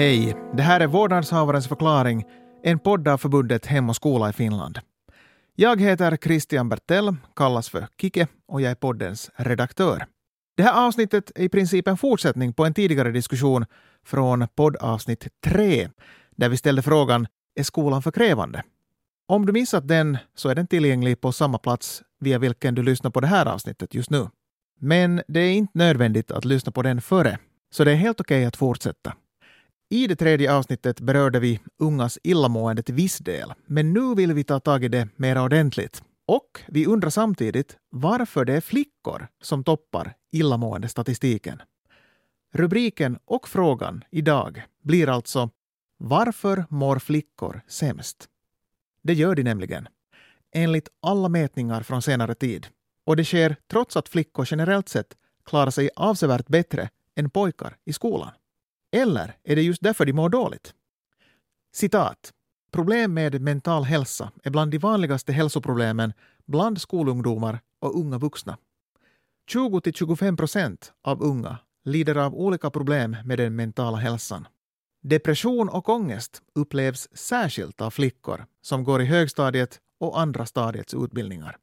Hej, det här är Vårdnadshavarens förklaring, en podd av förbundet Hem och skola i Finland. Jag heter Christian Bertell, kallas för Kike och jag är poddens redaktör. Det här avsnittet är i princip en fortsättning på en tidigare diskussion från poddavsnitt 3, där vi ställde frågan Är skolan för krävande? Om du missat den så är den tillgänglig på samma plats via vilken du lyssnar på det här avsnittet just nu. Men det är inte nödvändigt att lyssna på den före, så det är helt okej okay att fortsätta. I det tredje avsnittet berörde vi ungas illamående till viss del, men nu vill vi ta tag i det mer ordentligt. Och vi undrar samtidigt varför det är flickor som toppar illamåendestatistiken. Rubriken och frågan idag blir alltså Varför mår flickor sämst? Det gör de nämligen, enligt alla mätningar från senare tid. Och det sker trots att flickor generellt sett klarar sig avsevärt bättre än pojkar i skolan. Eller är det just därför de mår dåligt? Citat. Problem med mental hälsa är bland de vanligaste hälsoproblemen bland skolungdomar och unga vuxna. 20-25 procent av unga lider av olika problem med den mentala hälsan. Depression och ångest upplevs särskilt av flickor som går i högstadiet och andra stadiets utbildningar.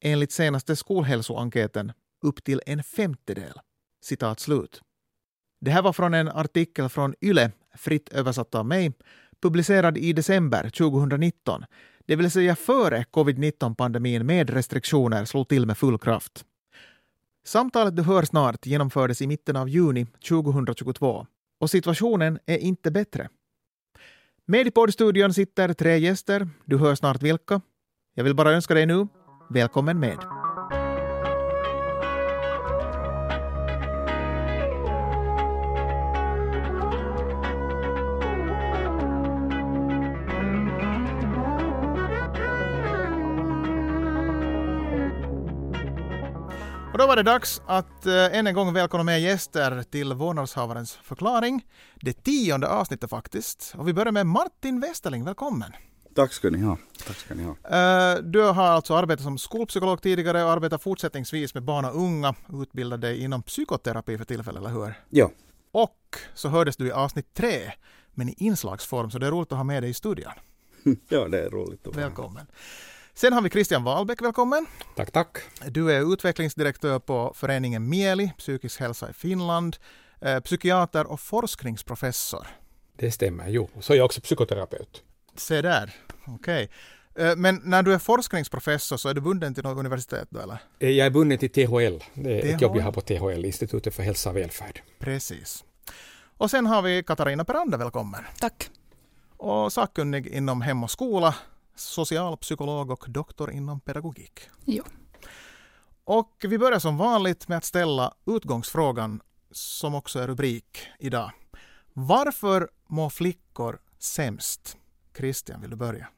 Enligt senaste skolhälsoenkäten upp till en femtedel. Citat slut. Det här var från en artikel från YLE, fritt översatt av mig, publicerad i december 2019, det vill säga före covid-19-pandemin med restriktioner slog till med full kraft. Samtalet du hör snart genomfördes i mitten av juni 2022 och situationen är inte bättre. Med i poddstudion sitter tre gäster, du hör snart vilka. Jag vill bara önska dig nu, välkommen med. Det dags att äh, än en gång välkomna med gäster till vårdnadshavarens förklaring. Det tionde avsnittet faktiskt. Och vi börjar med Martin Westerling, välkommen. Tack ska ni ha. Tack ska ni ha. Äh, du har alltså arbetat som skolpsykolog tidigare och arbetar fortsättningsvis med barn och unga, utbildad dig inom psykoterapi för tillfället, eller hur? Ja. Och så hördes du i avsnitt tre, men i inslagsform, så det är roligt att ha med dig i studion. ja, det är roligt att vara Välkommen. Sen har vi Christian Wahlbeck, välkommen. Tack, tack. Du är utvecklingsdirektör på föreningen Mieli, psykisk hälsa i Finland, eh, psykiater och forskningsprofessor. Det stämmer, jo. Så är jag också psykoterapeut. Se där, okej. Okay. Eh, men när du är forskningsprofessor så är du bunden till något universitet då eller? Eh, jag är bunden till THL. Det är THL. ett jobb jag har på THL, Institutet för hälsa och välfärd. Precis. Och sen har vi Katarina Perander, välkommen. Tack. Och sakkunnig inom Hem och skola socialpsykolog och doktor inom pedagogik. Jo. Och vi börjar som vanligt med att ställa utgångsfrågan som också är rubrik idag. Varför mår flickor sämst? Christian, vill du börja?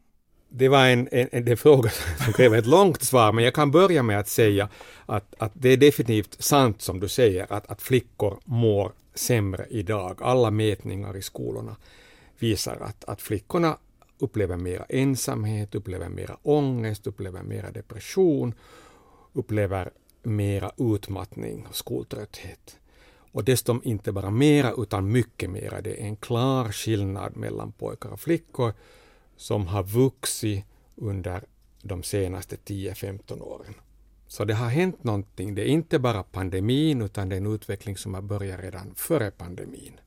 Det var en, en, en fråga som kräver ett långt svar, men jag kan börja med att säga att, att det är definitivt sant som du säger, att, att flickor mår sämre idag. Alla mätningar i skolorna visar att, att flickorna upplever mera ensamhet, upplever mera ångest, upplever mera depression, upplever mera utmattning och skoltrötthet. Och dessutom inte bara mera utan mycket mera. Det är en klar skillnad mellan pojkar och flickor som har vuxit under de senaste 10-15 åren. Så det har hänt någonting. Det är inte bara pandemin utan det är en utveckling som har börjat redan före pandemin.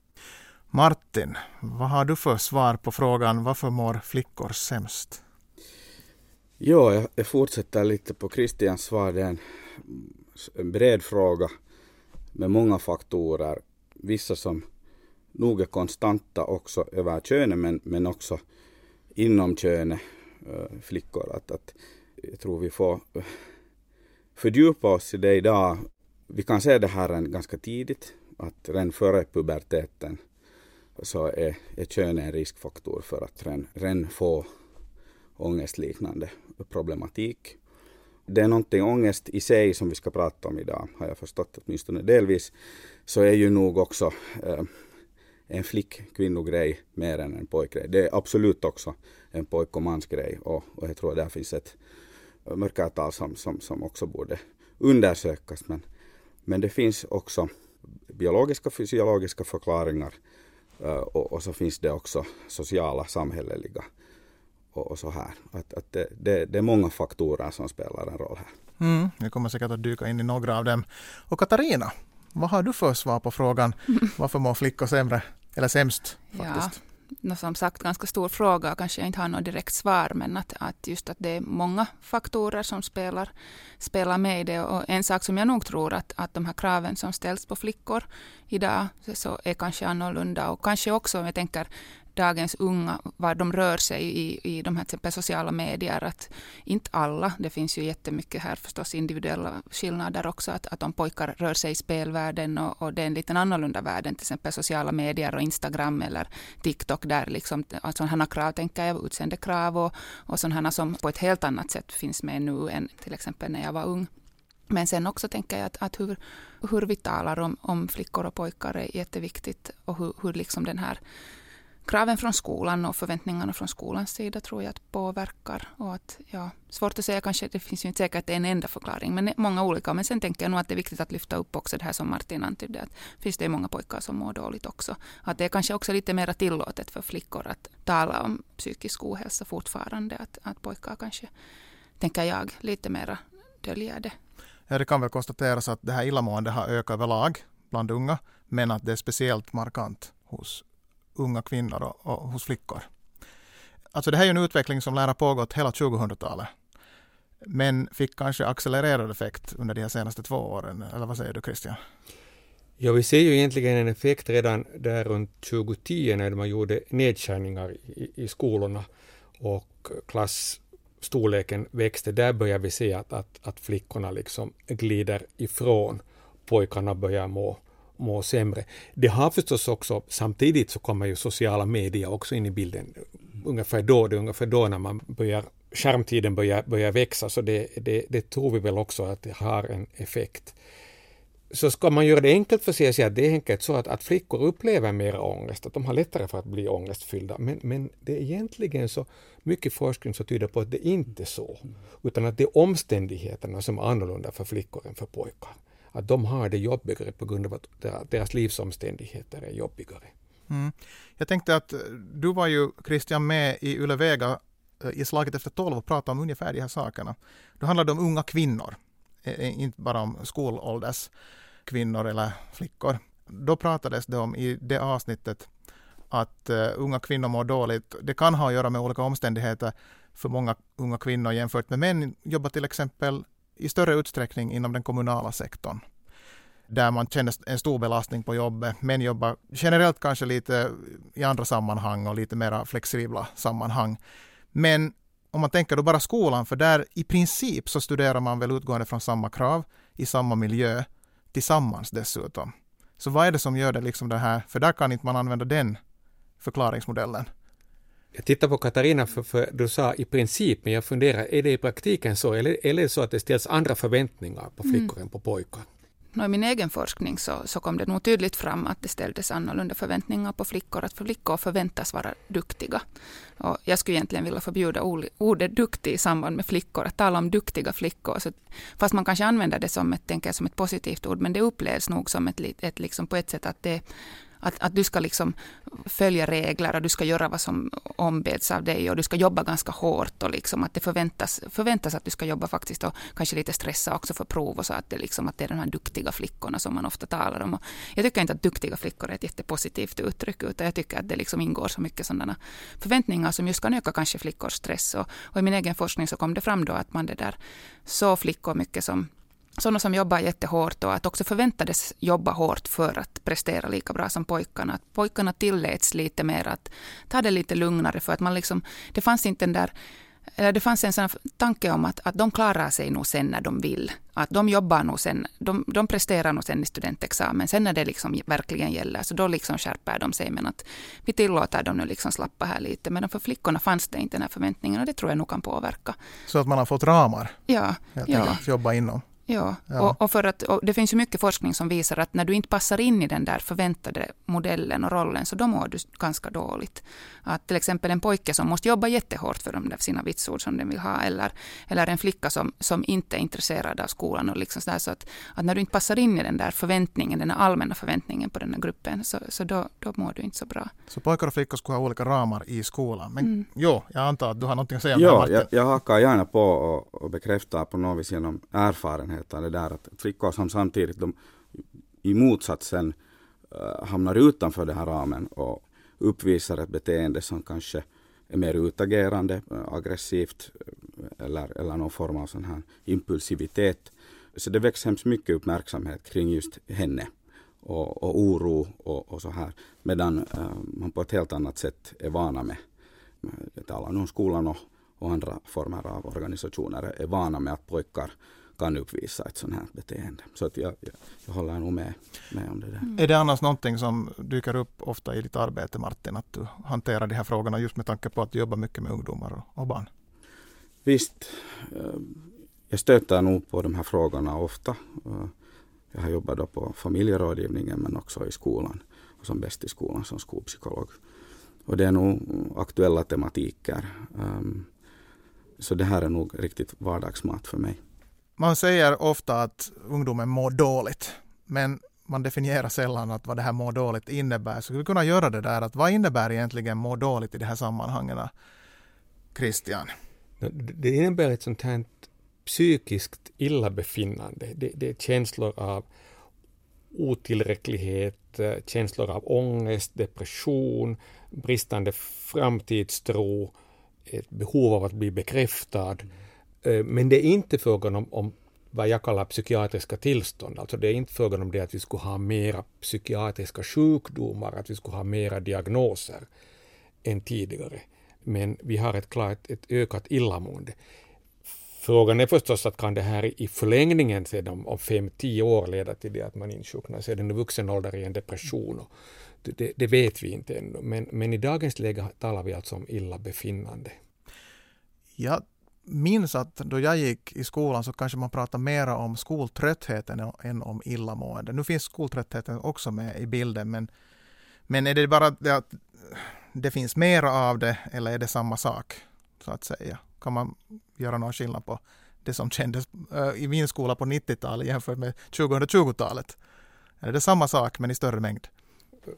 Martin, vad har du för svar på frågan varför mår flickor sämst? Ja, jag fortsätter lite på Christians svar. Det är en, bred fråga med många faktorer. Vissa som nog är konstanta också över könet men, men också inom könet, eh, flickor. Att, att jag tror vi får eh, fördjupa oss i det idag. Vi kan se det här ganska tidigt, att redan före puberteten så är, är kön en riskfaktor för att ren, ren få ångestliknande problematik. Det är någonting ångest i sig som vi ska prata om idag, har jag förstått åtminstone delvis, så är ju nog också eh, en flick-kvinnogrej mer än en pojkgrej. Det är absolut också en pojk och mansgrej och, och jag tror att där finns ett mörkertal som, som, som också borde undersökas. Men, men det finns också biologiska fysiologiska förklaringar och, och, så finns det också sociala, samhälleliga och, och så här. Att, att det, det, det, är många faktorer som spelar en roll här. Mm, vi kommer säkert att dyka in i några av dem. Och Katarina, vad har du för svar på frågan varför mår flickor sämre eller sämst? Faktiskt? Ja no, som sagt ganska stor fråga och kanske jag inte har något direkt svar men att, att just att det är många faktorer som spelar, spelar med i det. Och en sak som jag nog tror att, att de här kraven som ställs på flickor idag så är kanske annorlunda. Och kanske också om jag tänker dagens unga, var de rör sig i, i de här till exempel sociala medier. Att inte alla, det finns ju jättemycket här förstås individuella skillnader också. Att, att om pojkar rör sig i spelvärlden och, och det är en liten annorlunda värld än till exempel sociala medier och Instagram eller TikTok där liksom sådana krav tänker jag, utseendekrav och, och sådana som på ett helt annat sätt finns med nu än till exempel när jag var ung. Men sen också tänker jag att, att hur, hur vi talar om, om flickor och pojkar är jätteviktigt och hur, hur liksom den här kraven från skolan och förväntningarna från skolans sida tror jag att påverkar. Och att, ja, svårt att säga kanske, det finns ju inte säkert en enda förklaring, men många olika. Men sen tänker jag nog att det är viktigt att lyfta upp också det här som Martin antydde, att finns det många pojkar som mår dåligt också. Att det är kanske också lite mer tillåtet för flickor att tala om psykisk ohälsa fortfarande, att, att pojkar kanske, tänker jag, lite mera döljer det. Ja, det kan väl konstateras att det här illamåendet har ökat överlag bland unga, men att det är speciellt markant hos unga kvinnor och, och hos flickor. Alltså det här är en utveckling som lär ha pågått hela 2000-talet. Men fick kanske accelererad effekt under de här senaste två åren. Eller vad säger du Christian? Ja, vi ser ju egentligen en effekt redan där runt 2010 när man gjorde nedskärningar i, i skolorna och klassstorleken växte. Där börjar vi se att, att, att flickorna liksom glider ifrån. Pojkarna börjar må må sämre. Det har förstås också, samtidigt så kommer ju sociala medier också in i bilden. Ungefär då, det är ungefär då när man börjar, skärmtiden börjar, börjar växa, så det, det, det tror vi väl också att det har en effekt. Så ska man göra det enkelt för sig och säga att det är enkelt så att, att flickor upplever mer ångest, att de har lättare för att bli ångestfyllda. Men, men det är egentligen så mycket forskning som tyder på att det inte är så, utan att det är omständigheterna som är annorlunda för flickor än för pojkar att de har det jobbigare på grund av att deras livsomständigheter är jobbigare. Mm. Jag tänkte att eh, du var ju Christian med i Yle Vega eh, i Slaget efter tolv och pratade om ungefär de här sakerna. Då handlade det om unga kvinnor, eh, inte bara om skolålders kvinnor eller flickor. Då pratades det om i det avsnittet att unga kvinnor mår dåligt. Det kan ha att göra med olika omständigheter för många unga kvinnor jämfört med män jobbar till exempel i större utsträckning inom den kommunala sektorn där man känner en stor belastning på jobbet. men jobbar generellt kanske lite i andra sammanhang och lite mera flexibla sammanhang. Men om man tänker då bara skolan, för där i princip så studerar man väl utgående från samma krav i samma miljö tillsammans dessutom. Så vad är det som gör det liksom det här, för där kan inte man använda den förklaringsmodellen. Jag tittar på Katarina, för, för, du sa i princip, men jag funderar, är det i praktiken så, eller, eller är det så att det ställs andra förväntningar på flickor mm. än på pojkar? I min egen forskning så, så kom det nog tydligt fram att det ställdes annorlunda förväntningar på flickor, att flickor förväntas vara duktiga. Och jag skulle egentligen vilja förbjuda ordet duktig i samband med flickor, att tala om duktiga flickor. Så, fast man kanske använder det som ett, tänker som ett positivt ord, men det upplevs nog som ett, ett liksom på ett sätt att det att, att du ska liksom följa regler och du ska göra vad som ombeds av dig och du ska jobba ganska hårt och liksom att det förväntas, förväntas att du ska jobba faktiskt och kanske lite stressa också för prov och så att det, liksom, att det är de här duktiga flickorna som man ofta talar om. Och jag tycker inte att duktiga flickor är ett jättepositivt uttryck utan jag tycker att det liksom ingår så mycket sådana förväntningar som just kan öka kanske flickors stress och, och i min egen forskning så kom det fram då att man det där så flickor mycket som sådana som jobbar jättehårt och att också förväntades jobba hårt för att prestera lika bra som pojkarna. Att pojkarna tilläts lite mer att ta det lite lugnare för att man liksom, det fanns inte den där eller det fanns en sån tanke om att, att de klarar sig nog sen när de vill. Att de jobbar nog sen, de, de presterar nog sen i studentexamen. Sen när det liksom verkligen gäller, så då liksom skärper de sig. Men att vi tillåter dem nu liksom slappa här lite. Men för flickorna fanns det inte den här förväntningen och det tror jag nog kan påverka. Så att man har fått ramar? Ja. Ja. att jobba inom? Ja, Ja. Och, och för att, och det finns ju mycket forskning som visar att när du inte passar in i den där förväntade modellen och rollen, så då mår du ganska dåligt. Att till exempel en pojke som måste jobba jättehårt för de där sina vitsord som den vill ha, eller, eller en flicka som, som inte är intresserad av skolan. Och liksom så där, så att, att när du inte passar in i den där förväntningen, den allmänna förväntningen på den här gruppen, så, så då, då mår du inte så bra. Så pojkar och flickor skulle ha olika ramar i skolan. Men Mm. jo, jag antar att du har någonting att säga om det Martin. jag, jag hakar gärna på och, och bekräftar på något vis genom erfarenheter det där att flickor som samtidigt de, i motsatsen äh, eh, hamnar utanför den här ramen och uppvisar ett beteende som kanske är mer utagerande, eh, aggressivt eh, eller, eller någon form av sån här impulsivitet. Så det väcks hemskt mycket uppmärksamhet kring just henne och, och oro och, och så här. Medan äh, man på ett helt annat sätt är vana med, med jag talar nu om skolan och, och andra former av organisationer, är vana med att pojkar kan uppvisa ett sånt här beteende. Så att jag, jag, jag håller nog med, med om det där. Är det annars någonting som dyker upp ofta i ditt arbete Martin, att du hanterar de här frågorna just med tanke på att du jobbar mycket med ungdomar och, barn? Visst, eh, jag stöter nog på de här frågorna ofta. Eh, Jag har jobbat då på familjerådgivningen men också i skolan och som bäst i skolan som skolpsykolog. Och det är nog aktuella tematiker. Um, Så det här är nog riktigt vardagsmat för mig. Man säger ofta att ungdomen mår dåligt, men man definierar sällan att vad det här mår dåligt innebär. Så skulle vi kunna göra det där, att vad innebär egentligen må dåligt i de här sammanhangen? Christian? Det innebär ett sånt här psykiskt illabefinnande. Det, det är känslor av otillräcklighet, eh, känslor av ångest, depression, bristande framtidstro, ett behov av att bli bekräftad. Eh, Eh, men det är inte frågan om, om vad jag kallar psykiatriska tillstånd. Alltså det är inte frågan om det att vi skulle ha mera psykiatriska sjukdomar, att vi skulle ha mera diagnoser än tidigare. Men vi har ett klart ett ökat illamående. Frågan är förstås att kan det här i förlängningen sedan om, om fem, tio år leda till det att man insjuknar sedan i vuxen ålder i en depression. Och det, det, vet vi inte ännu. Men, men i dagens läge talar vi alltså om illabefinnande. Jag minns att då jag gick i skolan så kanske man pratade mer om skoltröttheten än om illamående. Nu finns skoltröttheten också med i bilden, men, men är det bara det att det finns mer av det eller är det samma sak? så att säga? Kan man göra någon skillnad på det som kändes eh, i min skola på 90-talet jämfört med 2020-talet? Är det samma sak men i större mängd?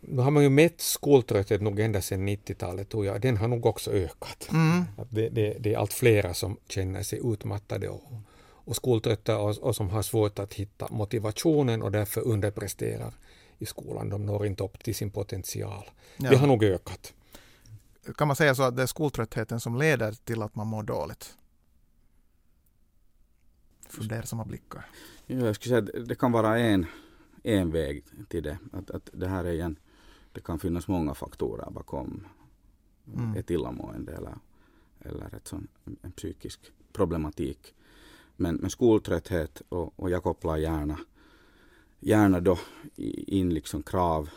Nu har man ju mätt skoltrötthet nog ända sedan 90-talet tror jag. Den har nog också ökat. Mm. Att det, det, det är allt flera som känner sig utmattade och, och skoltrötta och, och som har svårt att hitta motivationen och därför underpresterar i skolan. De når inte upp till sin potential. Ja. Det har nog ökat. Kan man säga så att det är skoltröttheten som leder till att man mår dåligt? Fundersamma blickar. Ja, jag skulle säga att det- det kan vara en, en väg till det. Att, att det här är igen, det kan finnas många faktorer bakom Mm. ett illamående eller, eller ett sån, en psykisk problematik. Men, men skoltrötthet och, och jag kopplar gärna, gärna då in liksom krav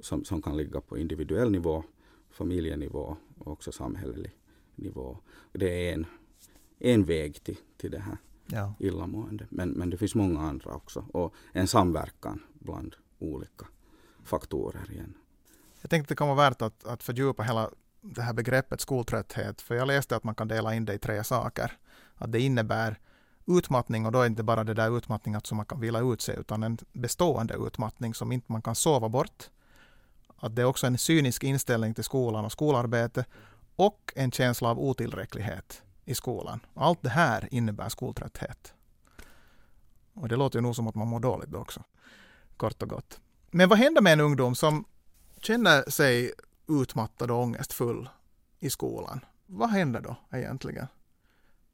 som, som kan ligga på individuell nivå, familjenivå och också samhällelig nivå. Det är en, en väg till, till det här Ja. illamående. Men, men det finns många andra också. Och en samverkan bland olika faktorer igen. Jag tänkte det kan vara värt att, att fördjupa hela det här begreppet skoltrötthet. För jag läste att man kan dela in det i tre saker. Att det innebär utmattning och då är det inte bara det där utmattning som man kan vila ut sig utan en bestående utmattning som inte man kan sova bort. Att det är också en cynisk inställning till skolan och skolarbete och en känsla av otillräcklighet i skolan. Allt det här innebär skoltrötthet. Och det låter ju nog som att man mår dåligt då också. Kort och gott. Men vad händer med en ungdom som känner sig utmattad och ångestfull i skolan? Vad händer då egentligen?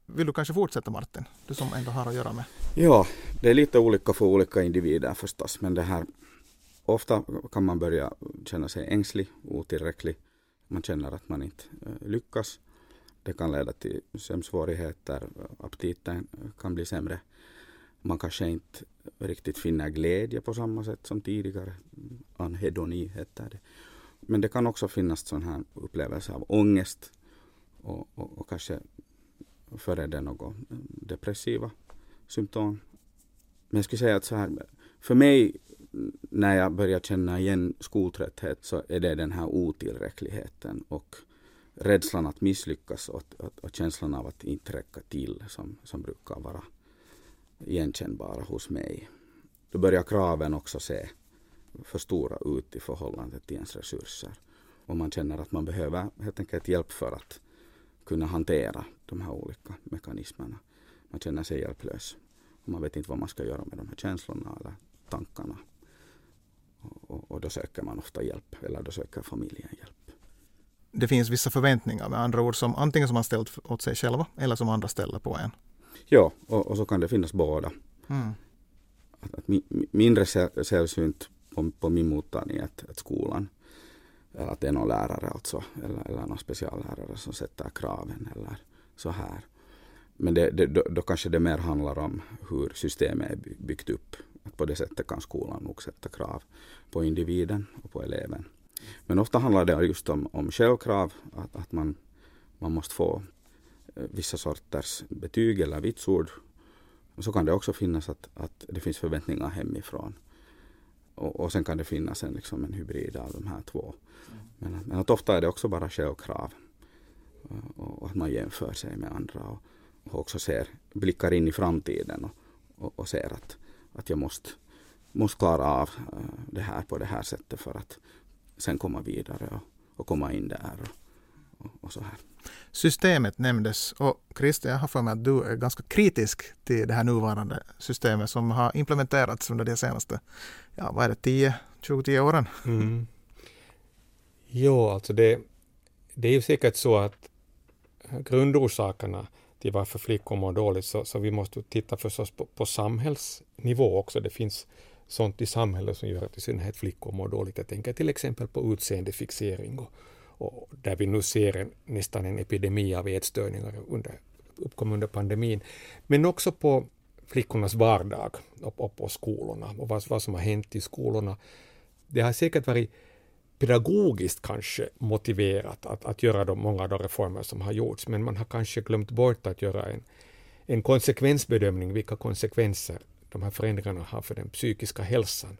Vill du kanske fortsätta Martin? Du som ändå har att göra med. Ja, det är lite olika för olika individer förstås. Men det här, ofta kan man börja känna sig ängslig, otillräcklig. Man känner att man inte eh, lyckas. Det kan leda till sömnsvårigheter, aptiten kan bli sämre. Man kanske inte riktigt finner glädje på samma sätt som tidigare. Anhedoni heter det. Men det kan också finnas sån här upplevelse av ångest och, och, och kanske före det något depressiva symptom. Men jag skulle säga att så här, för mig när jag börjar känna igen skoltrötthet så är det den här otillräckligheten och rädslan att misslyckas och, och, och känslan av att inte räcka till som, som brukar vara igenkännbara hos mig. Då börjar kraven också se för stora ut i förhållande till ens resurser. Och man känner att man behöver helt enkelt hjälp för att kunna hantera de här olika mekanismerna. Man känner sig hjälplös. Och man vet inte vad man ska göra med de här känslorna eller tankarna. Och, och då söker man ofta hjälp, eller då söker familjen hjälp. Det finns vissa förväntningar med andra ord som antingen som man ställt åt sig själva eller som andra ställer på en. Ja, och, och så kan det finnas båda. Mm. Att, att mindre sällsynt på, på min mottagning att, att skolan eller att det är någon lärare alltså, eller, eller någon speciallärare som sätter kraven eller så här. Men det, det, då, då, kanske det mer handlar om hur systemet är byggt upp. Att på det sättet kan skolan nog sätta krav på individen och på eleven. Men ofta handlar det just om, om självkrav, att, att man, man måste få eh, vissa sorters betyg eller vitsord. Så kan det också finnas att, att det finns förväntningar hemifrån. Och, och sen kan det finnas en, liksom en hybrid av de här två. Men, men att ofta är det också bara självkrav. Eh, och, och att man jämför sig med andra och, och också ser, blickar in i framtiden och, och, och ser att, att jag måste, måste klara av eh, det här på det här sättet för att sen komma vidare och, och komma in där och, och, så här. Systemet nämndes och Christer, jag har för mig att du är ganska kritisk till det här nuvarande systemet som har implementerats under de senaste, ja vad är det, 10-20 åren? Mm. Jo, alltså det, det är ju säkert så att grundorsakerna till varför flickor mår dåligt, så, så vi måste titta förstås på, på samhällsnivå också. Det finns sånt i samhället som gör att i synnerhet flickor mår dåligt. Jag tänker till exempel på utseendefixering och, och där vi nu ser en, nästan en epidemi av ätstörningar under, uppkom under pandemin. Men också på flickornas vardag och, och på skolorna och vad, vad som har hänt i skolorna. Det har säkert varit pedagogiskt kanske motiverat att, att göra de, många av de reformer som har gjorts, men man har kanske glömt bort att göra en, en konsekvensbedömning, vilka konsekvenser de här förändringarna har för den psykiska hälsan.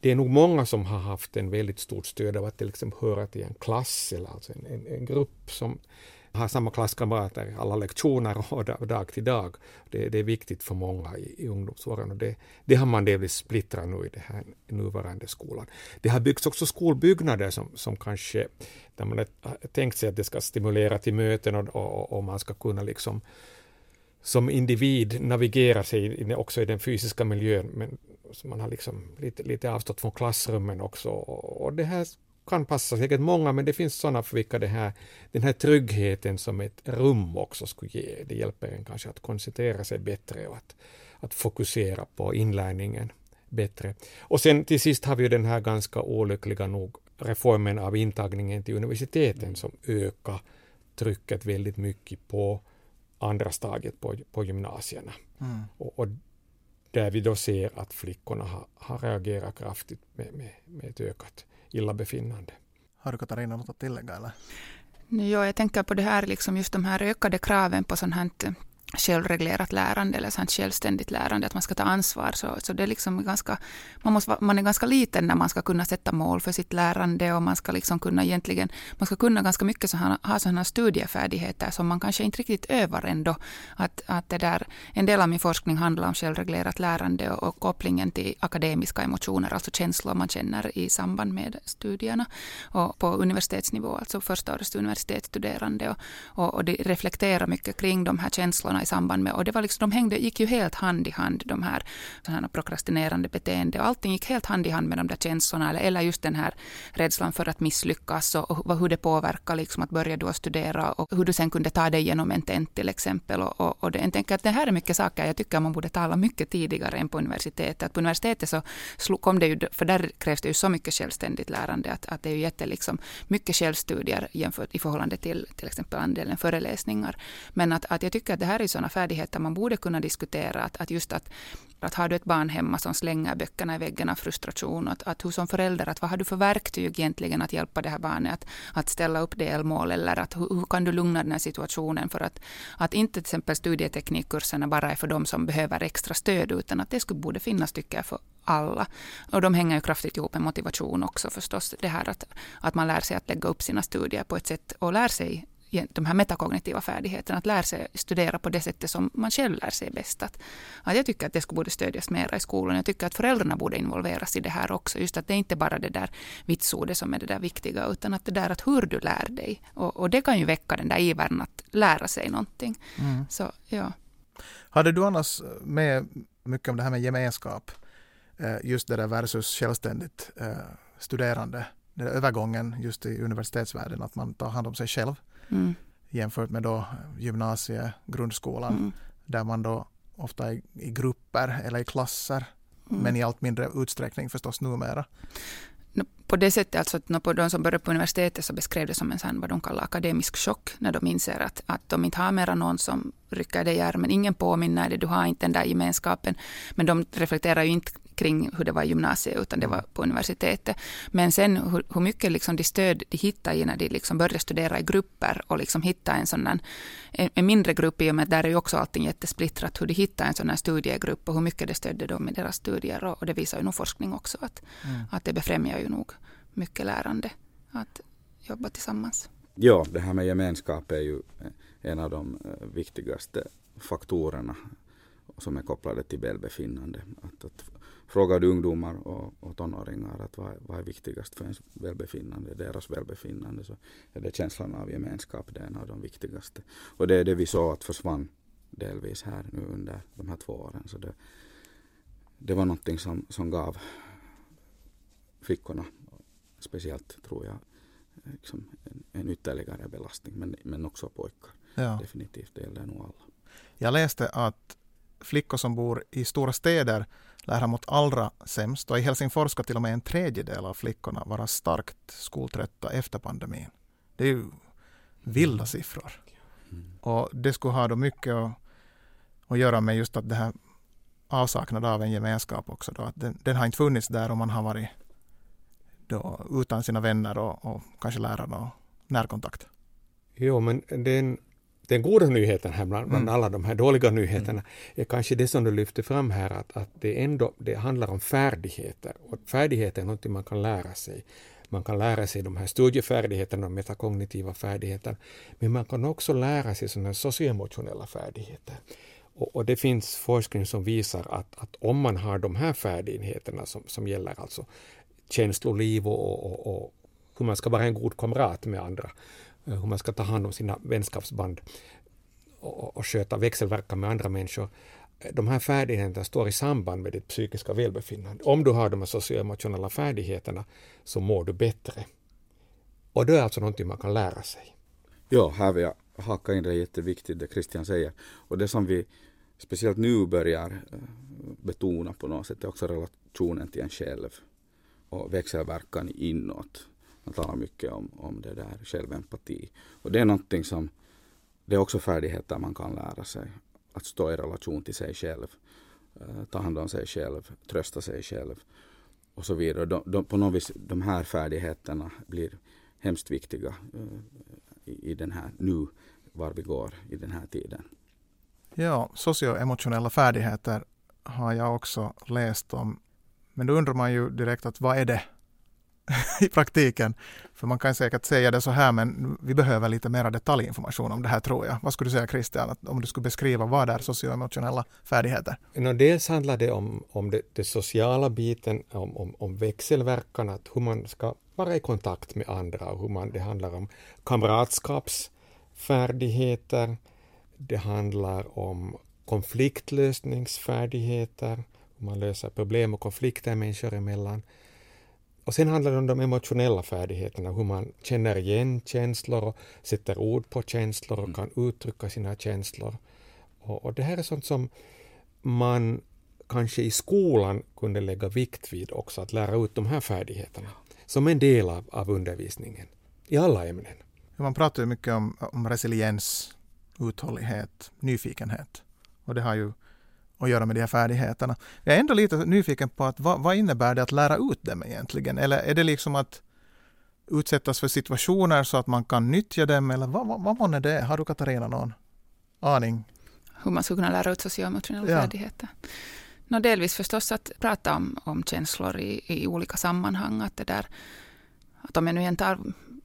Det är nog många som har haft en väldigt stort stöd av att till exempel höra till en klass eller alltså en, en, en grupp som har samma klasskamrater alla lektioner och dag, dag till dag. Det, det, är viktigt för många i, i ungdomsåren och det, det har man delvis splittrat nu i den här nuvarande skolan. Det har byggts också skolbyggnader som, som kanske, där man har tänkt sig att det ska stimulera till möten och, och, och man ska kunna liksom som individ navigera sig också i den fysiska miljön, men man har liksom lite, lite avstått från klassrummen också. Och det här kan passa säkert många, men det finns sådana för vilka det här, den här tryggheten som ett rum också skulle ge, det hjälper en kanske att koncentrera sig bättre och att, att fokusera på inlärningen bättre. Och sen till sist har vi ju den här ganska olyckliga nog reformen av intagningen till universiteten som ökar trycket väldigt mycket på andra stadiet på, på gymnasierna. Mm. Och, och, där vi då ser att flickorna har, har reagerat kraftigt med, med, med ett ökat illabefinnande. Har du Katarina något att tillägga? Eller? Ja, jag tänker på det här, liksom just de här ökade kraven på sånt här självreglerat lärande eller sånt självständigt lärande, att man ska ta ansvar. Så, så det är liksom ganska, man, måste, man är ganska liten när man ska kunna sätta mål för sitt lärande och man ska liksom kunna egentligen, man ska kunna ganska mycket så ha, ha sådana studiefärdigheter som man kanske inte riktigt övar ändå. Att, att det där, en del av min forskning handlar om självreglerat lärande och, och kopplingen till akademiska emotioner, alltså känslor man känner i samband med studierna. Och på universitetsnivå, alltså första årets universitetsstuderande och, och, och det reflekterar mycket kring de här känslorna i samband med, och det var liksom, de hängde, gick ju helt hand i hand, de här, här prokrastinerande beteende, och allting gick helt hand i hand med de där känslorna, eller, eller just den här rädslan för att misslyckas, och, och hur det påverkar liksom att börja då studera, och hur du sen kunde ta dig igenom en tent till exempel. Och, och, och det, jag tänker att det här är mycket saker jag tycker man borde tala mycket tidigare än på universitetet. Att på universitetet så kom det ju, för där krävs det ju så mycket självständigt lärande, att, att det är ju jätte liksom, mycket självstudier jämfört i förhållande till till exempel andelen föreläsningar. Men att, att jag tycker att det här är sådana färdigheter man borde kunna diskutera. Att, att just att, att har du ett barn hemma som slänger böckerna i väggen av frustration, att, att hur som förälder, att vad har du för verktyg egentligen att hjälpa det här barnet att, att ställa upp delmål eller att hur, hur, kan du lugna den här situationen för att, att inte till exempel studieteknikkurserna bara är för de som behöver extra stöd utan att det skulle borde finnas tycker jag för alla. Och de hänger ju kraftigt ihop med motivation också förstås. Det här att, att man lär sig att lägga upp sina studier på ett sätt och lär sig de här metakognitiva färdigheterna, att lära sig studera på det sättet som man själv lär sig bäst. Att, att jag tycker att det borde stödjas mera i skolan. Jag tycker att föräldrarna borde involveras i det här också. Just att det är inte bara det där vitsordet som är det där viktiga, utan att det där att hur du lär dig. Och, och det kan ju väcka den där ivern att lära sig någonting. Mm. Så, ja. Hade du annars med mycket om det här med gemenskap, eh, just det där versus självständigt eh, studerande, den övergången just i universitetsvärlden, att man tar hand om sig själv mm. jämfört med då gymnasie, grundskolan, mm. där man då ofta är i grupper eller i klasser, mm. men i allt mindre utsträckning förstås numera. På det sättet, alltså på de som började på universitetet så beskrev det som en sån, vad de kallar akademisk chock, när de inser att, att de inte har mera någon som rycker dig i armen. Ingen påminner dig, du har inte den där gemenskapen. Men de reflekterar ju inte kring hur det var i gymnasiet, utan det var på universitetet. Men sen hur, hur mycket liksom de stöd de hittar i när de liksom börjar studera i grupper och liksom hitta en sån en, en mindre grupp, i och med att där är ju också allting jättesplittrat, hur de hittar en sån här studiegrupp och hur mycket det stödde dem i deras studier. Och, och det visar ju nog forskning också, att, mm. att det befrämjar ju nog mycket lärande att jobba tillsammans. Ja, det här med gemenskap är ju en av de eh, viktigaste faktorerna som är kopplade till välbefinnande. Att, att frågar du ungdomar och, och tonåringar att vad, vad är viktigast för ens välbefinnande, deras välbefinnande, så är det känslan av gemenskap, det är en av de viktigaste. Och det är det vi såg att försvann delvis här nu under de här två åren. Så det, det var någonting som, som gav flickorna, speciellt tror jag, liksom en, en ytterligare belastning, men, men också pojkar. Ja. Definitivt, det gäller nog alla. Jag läste att flickor som bor i stora städer lär mått allra sämst och i Helsingfors ska till och med en tredjedel av flickorna vara starkt skoltrötta efter pandemin. Det är ju vilda siffror. Och det skulle ha då mycket att, att göra med just att det här avsaknad av en gemenskap också. Då, att den, den, har inte funnits där om man har varit då utan sina vänner och, och kanske lärare och närkontakt. Jo, men den den goda nyheten här bland, bland mm. alla de här dåliga nyheterna mm. är kanske det som du lyfter fram här, att, att det ändå det handlar om färdigheter. Och färdigheter är något man kan lära sig. Man kan lära sig de här studiefärdigheterna, de metakognitiva färdigheterna, men man kan också lära sig sådana socioemotionella färdigheter. Och, och, det finns forskning som visar att, att om man har de här färdigheterna som, som gäller alltså känsloliv och, och, och hur man ska vara en god kamrat med andra, Eh, hur man ska ta hand om sina vänskapsband och, och sköta växelverkan med andra människor. Eh, de här färdigheterna står i samband med ditt psykiska välbefinnande. Om du har de här socioemotionella färdigheterna så mår du bättre. Och det är alltså någonting man kan lära sig. Ja, här vill jag haka in det jätteviktigt det Christian säger. Och det som vi speciellt nu börjar eh, betona på något sätt är också relationen till en själv och växelverkan inåt. Man talar mycket om, om det där självempati. Och det är någonting som, det är också färdigheter man kan lära sig. Att stå i relation till sig själv, eh, ta hand om sig själv, trösta sig själv och så vidare. De, de, på något vis, de här färdigheterna blir hemskt viktiga uh, i, i den här nu, var vi går i den här tiden. Ja, socioemotionella färdigheter har jag också läst om. Men då undrar man ju direkt att vad är det? i praktiken. För man kan säkert säga det så här, men vi behöver lite mer detaljinformation om det här tror jag. Vad skulle du säga Christian, om du skulle beskriva vad är socioemotionella färdigheter? No, dels handlar det om, om det, det sociala biten, om, om, om växelverkan, att hur man ska vara i kontakt med andra och hur man, det handlar om kamratskapsfärdigheter, det handlar om konfliktlösningsfärdigheter, hur man löser problem och konflikter människor emellan. Och sen handlar det om de emotionella färdigheterna, hur man känner igen känslor och sätter ord på känslor och mm. kan uttrycka sina känslor. Och, och, det här är sånt som man kanske i skolan kunde lägga vikt vid också, att lära ut de här färdigheterna som en del av, av undervisningen i alla ämnen. Man pratar ju mycket om, om resiliens uthållighet, nyfikenhet. Och det har ju att göra med de här färdigheterna. Jag är ändå lite nyfiken på att vad, vad innebär det att lära ut dem egentligen? Eller är det liksom att utsättas för situationer så att man kan nyttja dem eller vad, vad, vad månne det är? Har du Katarina någon aning? Hur man skulle kunna lära ut socioemotionella ja. färdigheter? No, delvis förstås att prata om, om känslor i, i olika sammanhang. Att, det där, att om jag nu igen tar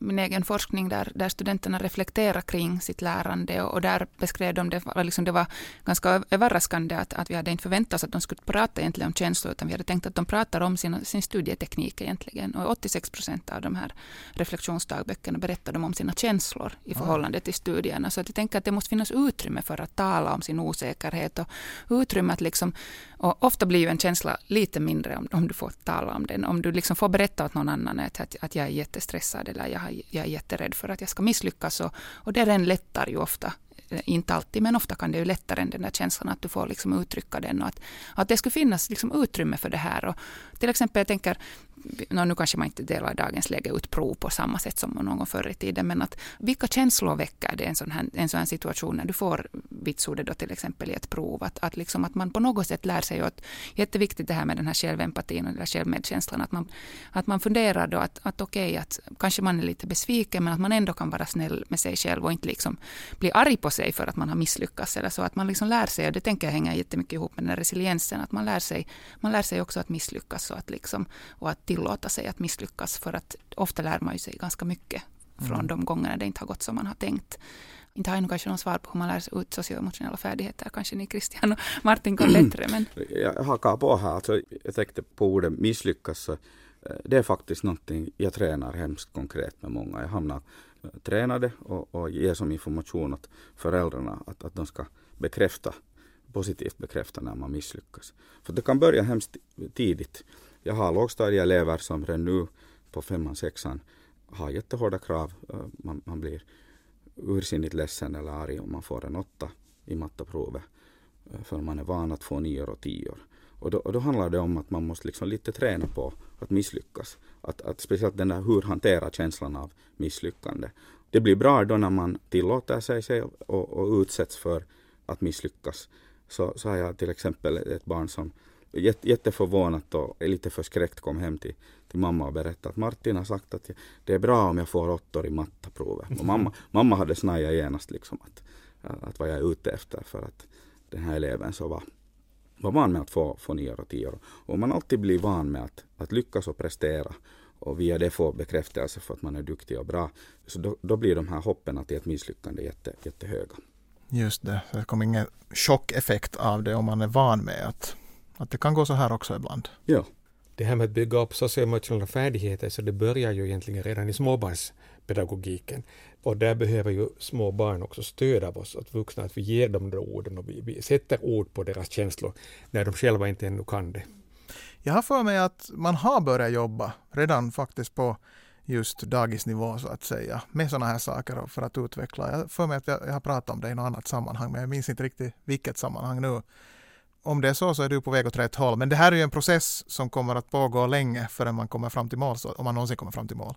min egen forskning där, där studenterna reflekterar kring sitt lärande och, och där beskrev de det, liksom det var ganska överraskande att, att vi hade inte förväntat oss att de skulle prata egentligen om känslor utan vi hade tänkt att de pratar om sin, sin studieteknik egentligen. Och 86 procent av de här reflektionsdagböckerna berättar de om sina känslor i förhållande till studierna. Så att jag tänker att det måste finnas utrymme för att tala om sin osäkerhet och utrymme att liksom och ofta blir ju en känsla lite mindre om, om du får tala om den. Om du liksom får berätta åt någon annan att, att jag är jättestressad eller jag, jag är jätterädd för att jag ska misslyckas. Och, och det den lättar ju ofta Eh, inte alltid, men ofta kan det ju lättare än den där känslan att du får liksom uttrycka den och att, att det skulle finnas liksom utrymme för det här. Och till exempel, jag tänker, nu kanske man inte delar i dagens läge ut prov på samma sätt som någon gång förr i tiden, men att vilka känslor väcker det en sån här, en sån här situation när du får vitsordet då till exempel i ett prov, att, att, liksom att man på något sätt lär sig att jätteviktigt det här med den här självempatin och den här självmedkänslan, att man, att man funderar då att, att okej, okay, att kanske man är lite besviken, men att man ändå kan vara snäll med sig själv och inte liksom bli arg på sig för att man har misslyckats eller så, att man liksom lär sig, och det tänker jag hänger jättemycket ihop med den här resiliensen, att man lär sig, man lär sig också att misslyckas och att, liksom, och att tillåta sig att misslyckas, för att ofta lär man ju sig ganska mycket från mm. de gångerna det inte har gått som man har tänkt. Inte har jag nog kanske någon svar på hur man lär sig ut socioemotionella färdigheter. Kanske ni Christian och Martin kan bättre. Men... Jag hakar på här. Alltså, jag tänkte på ordet misslyckas. Eh, det är faktiskt någonting jag tränar hemskt konkret med många. Jag hamnar tränade och, och ge som information åt föräldrarna att, att de ska bekräfta, positivt bekräfta när man misslyckas. För det kan börja hemskt tidigt. Jag har lågstadieelever som redan nu på femman, sexan har jättehårda krav. Eh, man, man blir ursinnigt ledsen eller arg om man får en åtta i matteprovet. Eh, för man är van att få nior och tior. Och då, och då handlar det om att man måste liksom lite träna på att misslyckas. Att, att speciellt den där hur hantera känslan av misslyckande. Det blir bra då när man tillåter sig själv och, och utsätts för att misslyckas. Så, så har jag till exempel ett barn som jätte, jätteförvånat och lite förskräckt kom hem till, till mamma och berättade att Martin har sagt att det är bra om jag får åttor i mattaprovet. Och mamma, mamma hade snajat genast liksom att, att vad jag är ute efter för att den här eleven så var var van med att få, få nior och tior. Och man alltid blir van med att, att lyckas och prestera och via det få bekräftelse för att man är duktig och bra, så då, då blir de här hoppen till ett misslyckande jätte, jättehöga. Just det, det kommer ingen chockeffekt av det om man är van med att, att det kan gå så här också ibland. Ja. Det här med att bygga upp socioemotionella färdigheter, så det börjar ju egentligen redan i pedagogiken Och där behöver ju små barn också stöd av oss, att vuxna, att vi ger dem de orden och vi, vi sätter ord på deras känslor när de själva inte ännu kan det. Jag har för mig att man har börjat jobba redan faktiskt på just dagisnivå så att säga med sådana här saker för att utveckla. Jag för mig att jag, jag har pratat om det i något annat sammanhang men jag minns inte riktigt vilket sammanhang nu om det är så så är du på väg åt rätt håll. Men det här är ju en process som kommer att pågå länge förrän man kommer fram till mål, så, om man någonsin kommer fram till mål.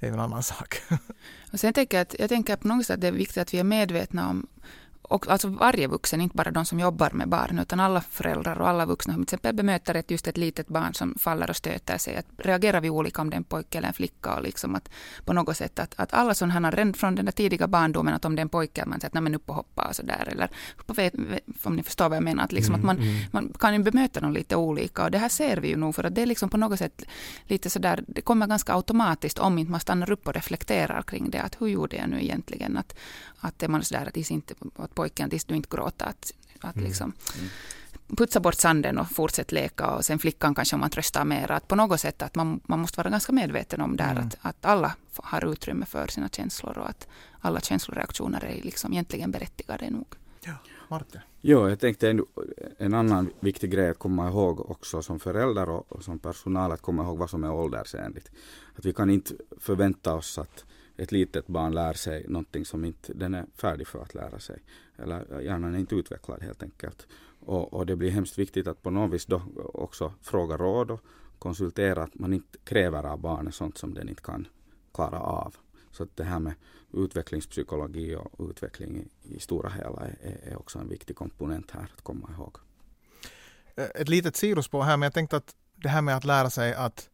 Det är en annan sak. Och sen tänker jag, att, jag tänker på något sätt att det är viktigt att vi är medvetna om och alltså varje vuxen, inte bara de som jobbar med barn, utan alla föräldrar och alla vuxna, till exempel bemöter ett, just ett litet barn som faller och stöter sig, att reagerar vi olika om det är en pojke eller en flicka, och liksom att på något sätt att, att alla sådana här, redan från den där tidiga barndomen, att om det är en pojke, man säger att nej men upp och hoppa och sådär, eller om ni förstår vad jag menar, att, liksom, mm, att man, mm. man kan ju bemöta dem lite olika, och det här ser vi ju nog, för att det är liksom på något sätt lite sådär, det kommer ganska automatiskt om inte man stannar upp och reflekterar kring det, att hur gjorde jag nu egentligen, att, att är man sådär att inte, att pojken tills du inte gråter. Att, att mm. liksom mm. putsa bort sanden och fortsätta leka och sen flickan kanske om man tröstar mer. Att på något sätt att man, man måste vara ganska medveten om där mm. att, att alla har utrymme för sina känslor och att alla känsloreaktioner är liksom egentligen berättigade nog. Ja, Martin. Jo, jag tänkte en, en annan viktig grej att komma ihåg också som förälder och, och som personal, att komma ihåg vad som är åldersenligt. Att vi kan inte förvänta oss att ett litet barn lär sig någonting som inte den är färdig för att lära sig. Eller hjärnan är inte utvecklad helt enkelt. Och, och det blir hemskt viktigt att på något vis då också fråga råd och konsultera att man inte kräver av barnet sånt som den inte kan klara av. Så att det här med utvecklingspsykologi och utveckling i, i stora hela är, är också en viktig komponent här att komma ihåg. Ett litet sidospår här, men jag tänkte att det här med att lära sig att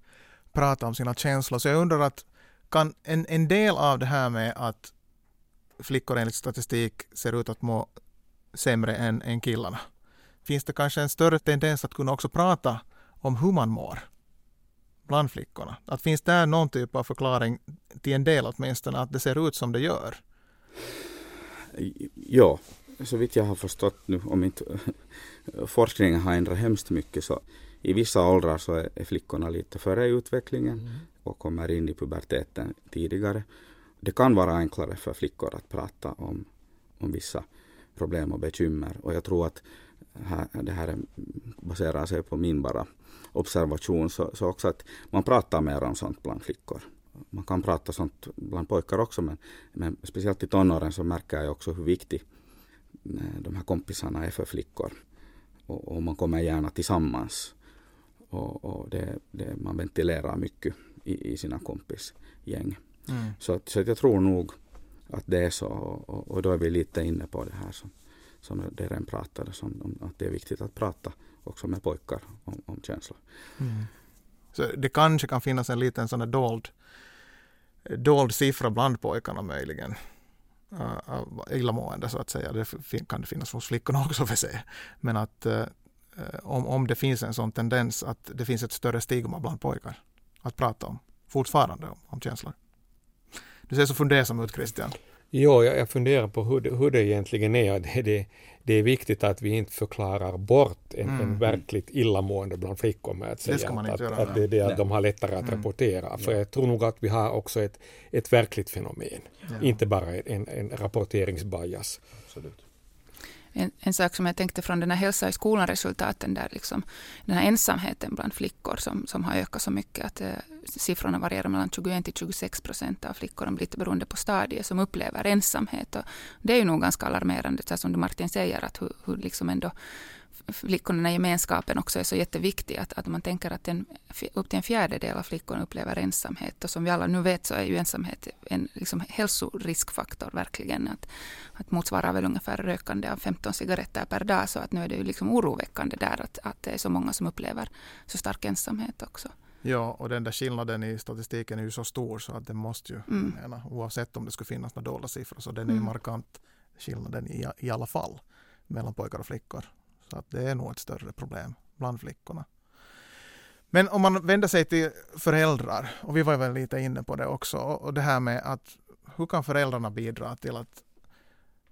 prata om sina känslor, så jag undrar att kan en, en del av det här med att flickor enligt statistik ser ut att må sämre än, än killarna, finns det kanske en större tendens att kunna också prata om hur man mår bland flickorna? Att finns det någon typ av förklaring till en del åtminstone att det ser ut som det gör? Ja, så vitt jag har förstått nu, om inte forskningen har ändrat hemskt mycket, så i vissa åldrar så är, flickorna lite före i utvecklingen mm och kommer in i puberteten tidigare. Det kan vara enklare för flickor att prata om, om vissa problem och bekymmer och jag tror att här, det här baserar sig på min bara observation, så, så också att man pratar mer om sånt bland flickor. Man kan prata sånt bland pojkar också, men, men speciellt i tonåren så märker jag också hur viktig eh, de här kompisarna är för flickor. Och, och man kommer gärna tillsammans. Och, och det, det, man ventilerar mycket i, i sina kompisgäng. Mm. Så, så jag tror nog att det är så och, och, då är vi lite inne på det här som, som det redan pratades om, att det är viktigt att prata också med pojkar om, om känslor. Mm. Så det kanske kan finnas en liten sån dold, dold siffra bland pojkarna möjligen. Uh, illamående så att säga. Det kan det finnas hos flickorna också för sig. Men att uh, om, om det finns en sån tendens att det finns ett större stigma bland pojkar att prata om fortfarande om, om känslor. Du ser så fundersam ut Christian. Jo, jag, jag funderar på hur det, hur det egentligen är. Det, det, det är viktigt att vi inte förklarar bort en, mm. en verkligt illamående bland flickor med att säga att, att, att, det är det att de har lättare att mm. rapportera. För jag tror nog att vi har också ett, ett verkligt fenomen, ja. inte bara en, en rapporteringsbias. Absolut en, en sak som jag tänkte från den här hälsa i skolan-resultaten, där liksom den här ensamheten bland flickor som, som har ökat så mycket, att eh, siffrorna varierar mellan 21 till 26 procent av flickorna, lite beroende på stadie, som upplever ensamhet. Och det är ju nog ganska alarmerande, så som du Martin säger, att hur, hur liksom ändå flickorna i gemenskapen också är så jätteviktig. Att, att man tänker att en, upp till en fjärdedel av flickorna upplever ensamhet. Och som vi alla nu vet så är ju ensamhet en liksom hälsoriskfaktor verkligen. Att, att motsvarar väl ungefär rökande av 15 cigaretter per dag. Så att nu är det ju liksom oroväckande där att, att det är så många som upplever så stark ensamhet också. Ja, och den där skillnaden i statistiken är ju så stor så att det måste ju, mm. mena, oavsett om det skulle finnas några dolda siffror, så den är ju mm. markant skillnaden i, i alla fall mellan pojkar och flickor. Så att det är nog ett större problem bland flickorna. Men om man vänder sig till föräldrar, och vi var väl lite inne på det också, och det här med att hur kan föräldrarna bidra till att,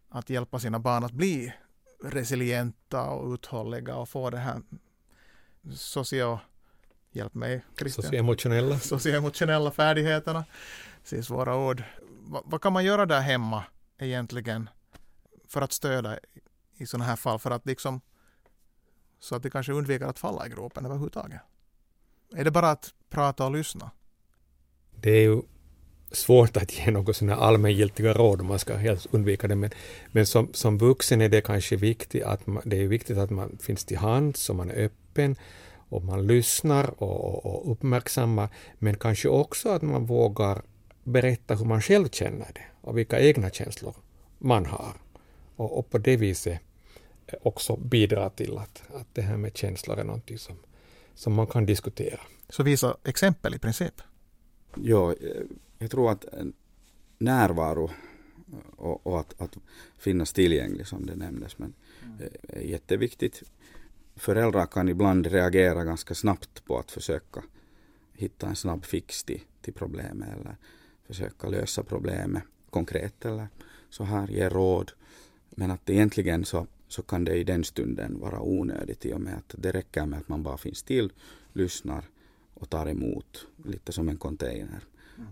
att hjälpa sina barn att bli resilienta och uthålliga och få det här socio... Hjälp mig Christian. Socioemotionella. Socioemotionella färdigheterna. Det är svåra ord. Va, vad kan man göra där hemma egentligen för att stödja i sådana här fall? För att liksom så att de kanske undviker att falla i gropen överhuvudtaget. Är det bara att prata och lyssna? Det är ju svårt att ge något sådana allmängiltiga råd om man ska helst undvika det. Men, men som, som vuxen är det kanske viktigt att man, det är viktigt att man finns till hands och man är öppen och man lyssnar och, och, och uppmärksammar. Men kanske också att man vågar berätta hur man själv känner det och vilka egna känslor man har. Och, och på det viset också bidrar till att, att det här med känslor är någonting som, som man kan diskutera. Så visa exempel i princip. Ja, jag tror att närvaro och, och att, att, finnas tillgänglig som det nämndes men mm. är jätteviktigt. Föräldrar kan ibland reagera ganska snabbt på att försöka hitta en snabb fix till, till problemet eller försöka lösa problemet konkret eller så här, ge råd. Men att egentligen så så kan det i den stunden vara onödigt i och med att det räcker med att man bara finns till, lyssnar och tar emot, lite som en container.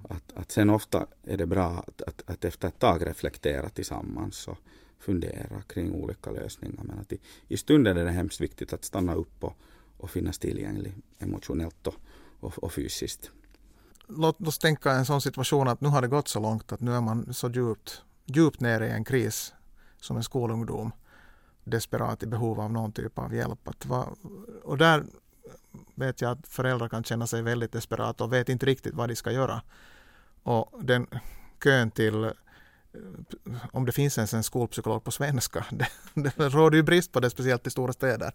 Att, att sen ofta är det bra att, att, att efter ett tag reflektera tillsammans och fundera kring olika lösningar. Men att i, i stunden är det hemskt viktigt att stanna upp och, och finnas tillgänglig emotionellt och, och, och fysiskt. Låt oss tänka en sån situation att nu har det gått så långt att nu är man så djupt, djupt nere i en kris som en skolungdom desperat i behov av någon typ av hjälp. Att va, och där vet jag att föräldrar kan känna sig väldigt desperata och vet inte riktigt vad de ska göra. Och den kön till eh, om det finns ens en skolpsykolog på svenska. Det, det råder ju brist på det, speciellt i stora städer.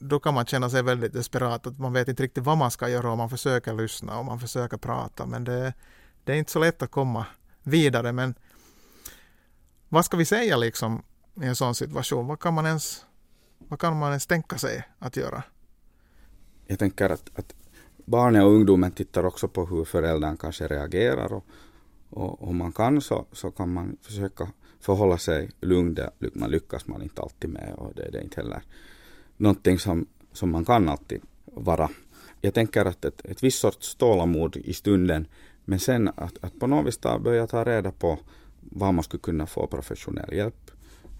Då kan man känna sig väldigt desperat, att man vet inte riktigt vad man ska göra och man försöker lyssna och man försöker prata, men det, det är inte så lätt att komma vidare. Men vad ska vi säga liksom i en sån situation? Vad kan man ens, vad kan man ens tänka sig att göra? Jag tänker att, att barnen och ungdomen tittar också på hur föräldern kanske reagerar och, och om man kan så, så kan man försöka förhålla sig lugn. Det man lyckas man inte alltid med och det, det är inte heller någonting som, som man kan alltid vara. Jag tänker att ett, ett visst sorts tålamod i stunden men sen att, att på något vis ta, börja ta reda på var man skulle kunna få professionell hjälp.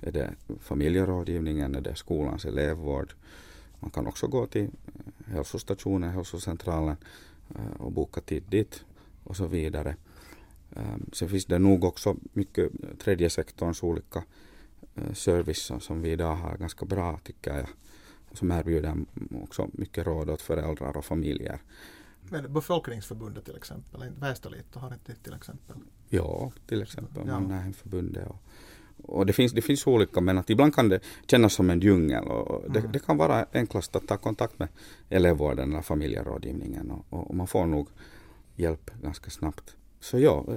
Är det familjerådgivningen, är det skolans elevvård? Man kan också gå till hälsostationen, hälsocentralen eh, och boka tid dit och så vidare. Ehm, sen finns det nog också mycket tredje sektorns olika eh, service som vi idag har ganska bra tycker jag. Som erbjuder också mycket råd åt föräldrar och familjer. Men befolkningsförbundet till exempel, Västerlito har inte till exempel? Ja, till exempel ja. Mannheimförbundet. Och, och det, finns, det finns olika men att ibland kan det kännas som en djungel och det, mm. det kan vara enklast att ta kontakt med elevvården eller familjerådgivningen och, och, man får nog hjälp ganska snabbt. Så ja, eh,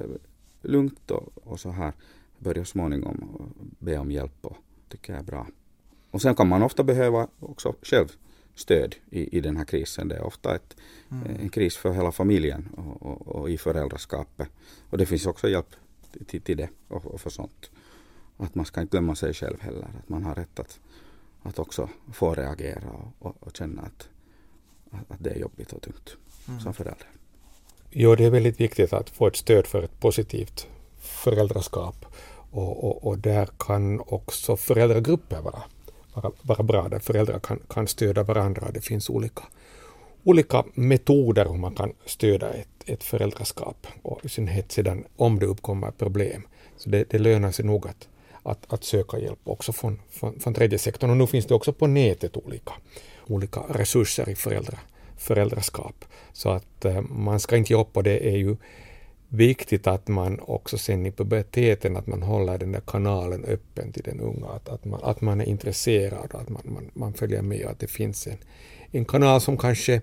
lugnt och, och så här börja småningom be om hjälp och tycker jag är bra. Och sen kan man ofta behöva också själv stöd i, i den här krisen. Det är ofta ett, mm. en kris för hela familjen och, och, och, i föräldraskapet. Och det finns också hjälp till, till det och, och för sånt. Att man ska inte glömma sig själv heller. Att man har rätt att, att också få reagera och, och känna att, att det är jobbigt och tungt mm. som förälder. Jo, det är väldigt viktigt att få ett stöd för ett positivt föräldraskap. Och, och, och där kan också föräldragrupper vara vara, vara bra, där föräldrar kan, kan stödja varandra. Det finns olika, olika metoder hur man kan stödja ett, ett föräldraskap, och i synnerhet sedan om det uppkommer problem. Så det, det lönar sig nog att, att, att söka hjälp också från, från, från tredje sektorn. Och nu finns det också på nätet olika, olika resurser i föräldrar, föräldraskap. Så att eh, man ska inte ge upp och det är ju viktigt att man också sen i puberteten att man håller den där kanalen öppen till den unga, att, att, man, att man är intresserad och att man, man, man följer med och att det finns en, en kanal som kanske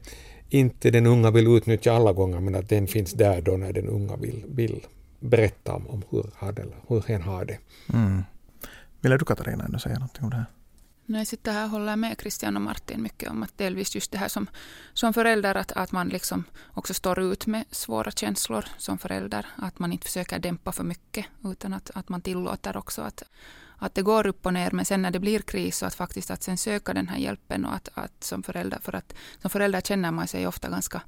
inte den unga vill utnyttja alla gånger men att den finns där då när den unga vill, vill berätta om, om hur, hur hen har det. Mm. Vill du Katarina ännu säga någonting om det här? Nej, jag sitter här håller jag med Christian och Martin mycket om att delvis just det här som, som förälder att, att man liksom också står ut med svåra känslor som förälder. Att man inte försöker dämpa för mycket utan att, att man tillåter också att, att det går upp och ner men sen när det blir kris så att faktiskt att sen söka den här hjälpen och att, att som förälder för att som förälder känner man sig ofta ganska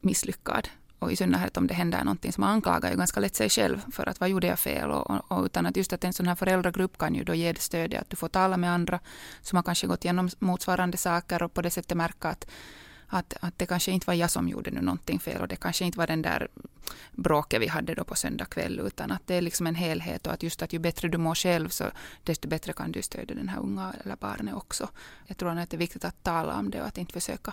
misslyckad och i synnerhet om det händer någonting som man anklagar ju ganska lätt sig själv för att vad gjorde jag fel och, och, och, utan att just att en sån här föräldragrupp kan ju då ge det stödet att du får tala med andra som har kanske gått igenom motsvarande saker och på det sättet märka att att, att det kanske inte var jag som gjorde nu någonting fel och det kanske inte var den där bråket vi hade då på söndag kväll utan att det är liksom en helhet och att just att ju bättre du mår själv så desto bättre kan du stödja den här unga eller barnet också. Jag tror att det är viktigt att tala om det och att inte försöka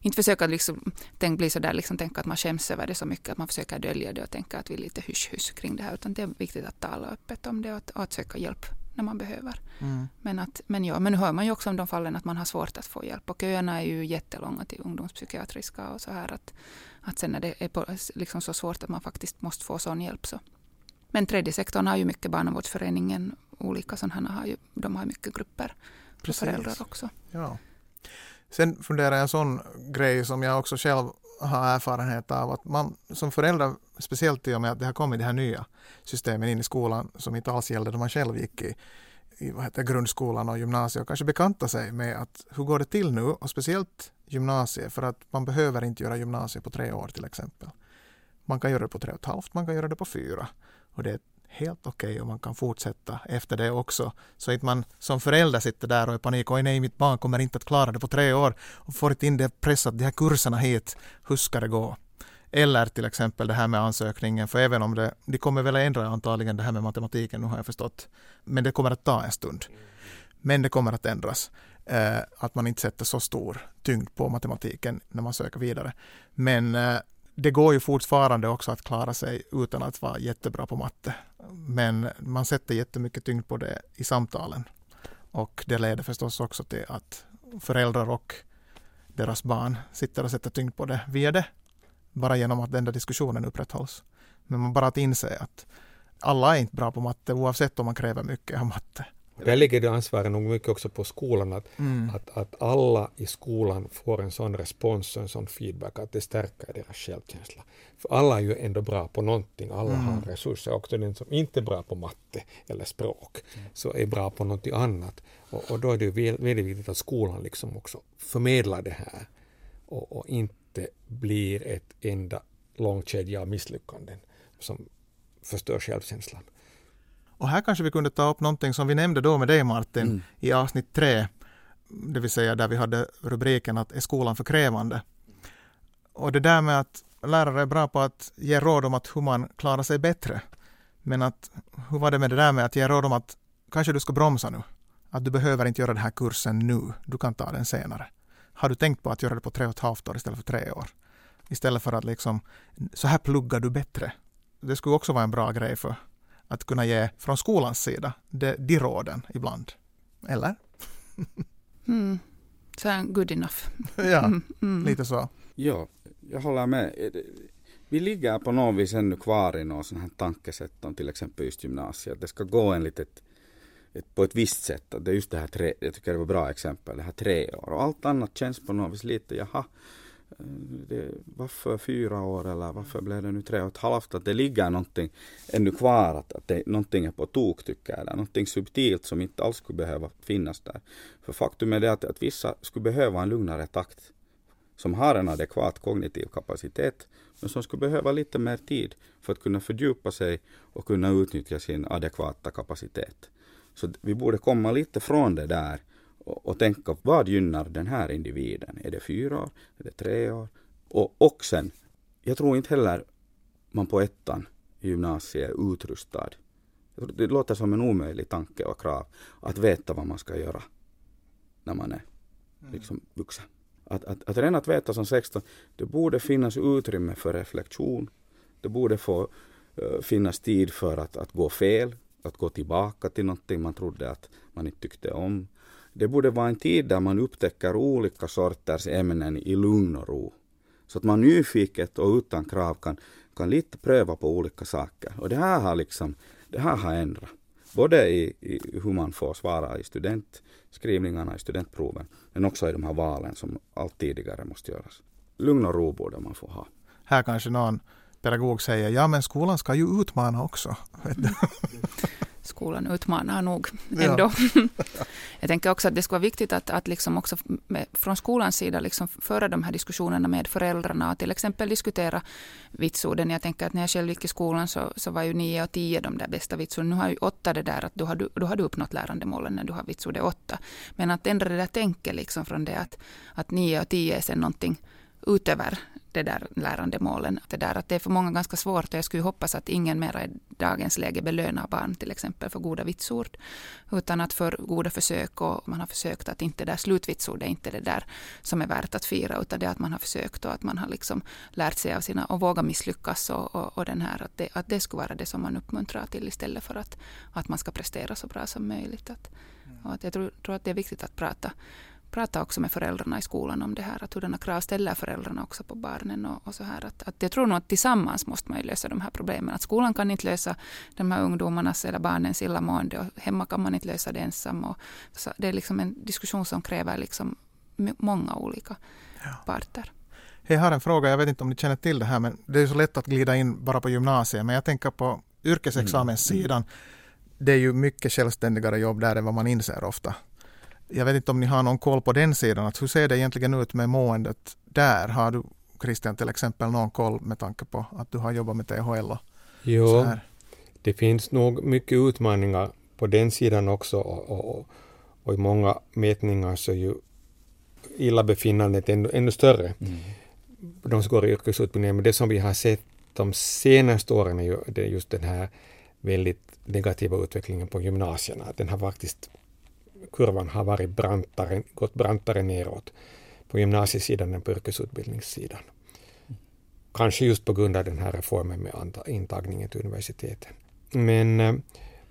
inte försöka liksom, tänk, bli sådär, liksom, tänka att man skäms över det så mycket att man försöker dölja det och tänka att vi är lite hysch-hysch kring det här. Utan det är viktigt att tala öppet om det och att, och att söka hjälp när man behöver. Mm. Men, att, men, ja, men nu hör man ju också om de fallen att man har svårt att få hjälp. Och köerna är ju jättelånga till ungdomspsykiatriska och så här. Att, att sen när det är på, liksom så svårt att man faktiskt måste få sån hjälp så. Men tredje sektorn har ju mycket, barnavårdsföreningen, olika sådana har ju, de har mycket grupper för föräldrar också. Ja. Sen funderar jag en sån grej som jag också själv har erfarenhet av att man som förälder, speciellt i och med att det har kommit de här nya systemen in i skolan som inte alls gällde då man själv gick i, i vad heter, grundskolan och gymnasiet och kanske bekanta sig med att hur går det till nu och speciellt gymnasiet för att man behöver inte göra gymnasiet på tre år till exempel. Man kan göra det på tre och ett halvt, man kan göra det på fyra och det är helt okej okay och man kan fortsätta efter det också. Så att man som förälder sitter där och är i panik. och nej, mitt barn kommer inte att klara det på tre år och får inte in det pressat, de här kurserna hit. Hur ska det gå? Eller till exempel det här med ansökningen, för även om det, de kommer väl ändra antagligen det här med matematiken, nu har jag förstått. Men det kommer att ta en stund. Men det kommer att ändras. Eh, att man inte sätter så stor tyngd på matematiken när man söker vidare. Men eh, det går ju fortfarande också att klara sig utan att vara jättebra på matte. Men man sätter jättemycket tyngd på det i samtalen. Och det leder förstås också till att föräldrar och deras barn sitter och sätter tyngd på det via det. Bara genom att den där diskussionen upprätthålls. Men man bara att inse att alla är inte bra på matte oavsett om man kräver mycket av matte. Där ligger det ansvaret nog mycket också på skolan, att, Mm. att, att alla i skolan får en sån respons och en sån feedback, att det stärker deras självkänsla. För alla är ju ändå bra på någonting, alla Mm. har resurser, också den som inte är bra på matte eller språk, så är bra på någonting annat. Och, och då är det ju väl- väldigt viktigt att skolan liksom också förmedlar det här och, och inte blir ett enda lång kedja av misslyckanden som förstör självkänslan. Och här kanske vi kunde ta upp någonting som vi nämnde då med dig Martin Mm. i avsnitt tre. Det vill säga där vi hade rubriken att är skolan för krävande? Och det där med att lärare är bra på att ge råd om att hur man klarar sig bättre. Men att hur var det med det där med att ge råd om att kanske du ska bromsa nu? Att du behöver inte göra den här kursen nu, du kan ta den senare. Har du tänkt på att göra det på tre och ett halvt år istället för tre år? Istället för att liksom, så här pluggar du bättre. Det skulle också vara en bra grej för att kunna ge från skolans sida de, de råden ibland. Eller? Mm. Så good enough. Ja, Mm, mm. lite så. Ja, jag håller med. Vi ligger på något vis ännu kvar i något sånt här tankesätt om till exempel just gymnasiet. Det ska gå enligt ett, ett, på ett visst sätt. Det är just det här tre, jag tycker det var ett bra exempel, det här tre år. Och allt annat känns på något vis lite, jaha, det, varför fyra år eller varför blev det nu tre och ett halvt? Att det ligger någonting ännu kvar, att, att det, någonting är på tok tycker jag. Eller någonting subtilt som inte alls skulle behöva finnas där. För faktum är det att, att vissa skulle behöva en lugnare takt som har en adekvat kognitiv kapacitet men som skulle behöva lite mer tid för att kunna fördjupa sig och kunna utnyttja sin adekvata kapacitet. Så vi borde komma lite från det där och, och tänka vad gynnar den här individen? Är det fyra år? Är det tre år? Och, och sen, jag tror inte heller man på ettan i gymnasiet är utrustad. Det låter som en omöjlig tanke och krav att veta vad man ska göra när man är liksom vuxen. Att, att, att redan att veta som 16, det borde finnas utrymme för reflektion. Det borde få eh, finnas tid för att, att gå fel, att gå tillbaka till någonting man trodde att man inte tyckte om. Det borde vara en tid där man upptäcker olika sorters ämnen i lugn och ro. Så att man nyfiket och utan krav kan, kan lite pröva på olika saker. Och det här har liksom, det här har ändrat. Både i, i hur man får svara i studentskrivningarna, i studentproven, men också i de här valen som allt tidigare måste göras. Lugn och ro borde man få ha. Här kanske någon pedagog säger, ja men skolan ska ju utmana också. Skolan utmanar nog Ja. ändå. Jag tänker också att det skulle vara viktigt att, att liksom också med, från skolans sida liksom föra de här diskussionerna med föräldrarna och till exempel diskutera vitsorden. Jag tänker att när jag själv gick i skolan så, så var ju 9 och 10 de där bästa vitsorden. Nu har ju 8 det där att då har du, då har du uppnått lärandemålen när du har vitsordet 8. Men att ändra det där tänket liksom från det att, att 9 och 10 är sen någonting utöver det där lärandemålen. Det där att det är för många ganska svårt och jag skulle hoppas att ingen mera i dagens läge belönar barn till exempel för goda vitsord. Utan att för goda försök och man har försökt att inte det där slutvitsord är inte det där som är värt att fira utan det att man har försökt och att man har liksom lärt sig av sina och våga misslyckas och, och, och den här att det, att det skulle vara det som man uppmuntrar till istället för att, att man ska prestera så bra som möjligt. Att, och att jag tror, tror att det är viktigt att prata prata också med föräldrarna i skolan om det här, att hurdana krav ställer föräldrarna också på barnen och, och så här. Att, att jag tror nog att tillsammans måste man ju lösa de här problemen. Att skolan kan inte lösa de här ungdomarnas eller barnens illamående och hemma kan man inte lösa det ensam. Och, så det är liksom en diskussion som kräver liksom många olika parter. Jag har en fråga, jag vet inte om ni känner till det här, men det är så lätt att glida in bara på gymnasiet, men jag tänker på yrkesexamenssidan. Det är ju mycket självständigare jobb där än vad man inser ofta. Jag vet inte om ni har någon koll på den sidan, att hur ser det egentligen ut med måendet där? Har du Christian till exempel någon koll med tanke på att du har jobbat med THL Jo, det finns nog mycket utmaningar på den sidan också och, och, och, i många mätningar så är ju illabefinnandet ännu, ännu större. De som går i yrkesutbildningen, men det som vi har sett de senaste åren är ju det är just den här väldigt negativa utvecklingen på gymnasierna. Att Den har faktiskt, kurvan har varit brantare, gått brantare neråt på gymnasiesidan än på yrkesutbildningssidan. Kanske just på grund av den här reformen med intagningen till universiteten. Men eh,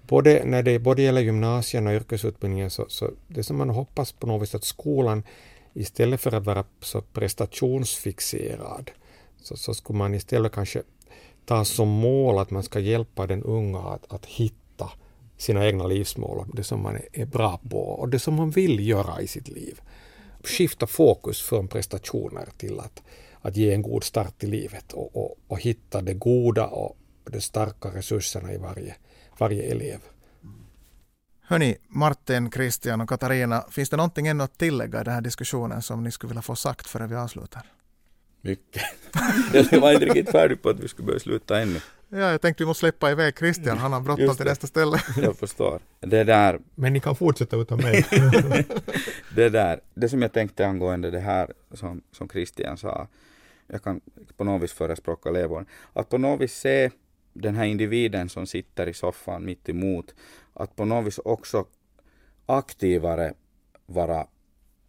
både när det både gäller gymnasien och yrkesutbildningen så, så det som man hoppas på något vis att skolan istället för att vara så prestationsfixerad så, så skulle man istället kanske ta som mål att man ska hjälpa den unga att, att hitta sina egna livsmål och det som man är bra på och det som man vill göra i sitt liv. Skifta fokus från prestationer till att, att ge en god start i livet och, och, och hitta det goda och de starka resurserna i varje, varje elev. Hörni, Martin, Christian och Katarina, finns det någonting ännu att tillägga i den här diskussionen som ni skulle vilja få sagt före vi avslutar? Mycket. Jag var inte riktigt färdig på att vi skulle börja sluta ännu. Ja, jag tänkte vi måste släppa iväg Christian, han har bråttom till nästa ställe. Jag förstår. Det där... Men ni kan fortsätta utan mig. det där, det som jag tänkte angående det här som, som Christian sa, jag kan på något vis förespråka elevvården, att på något vis se den här individen som sitter i soffan mitt emot, att på något vis också aktivare vara,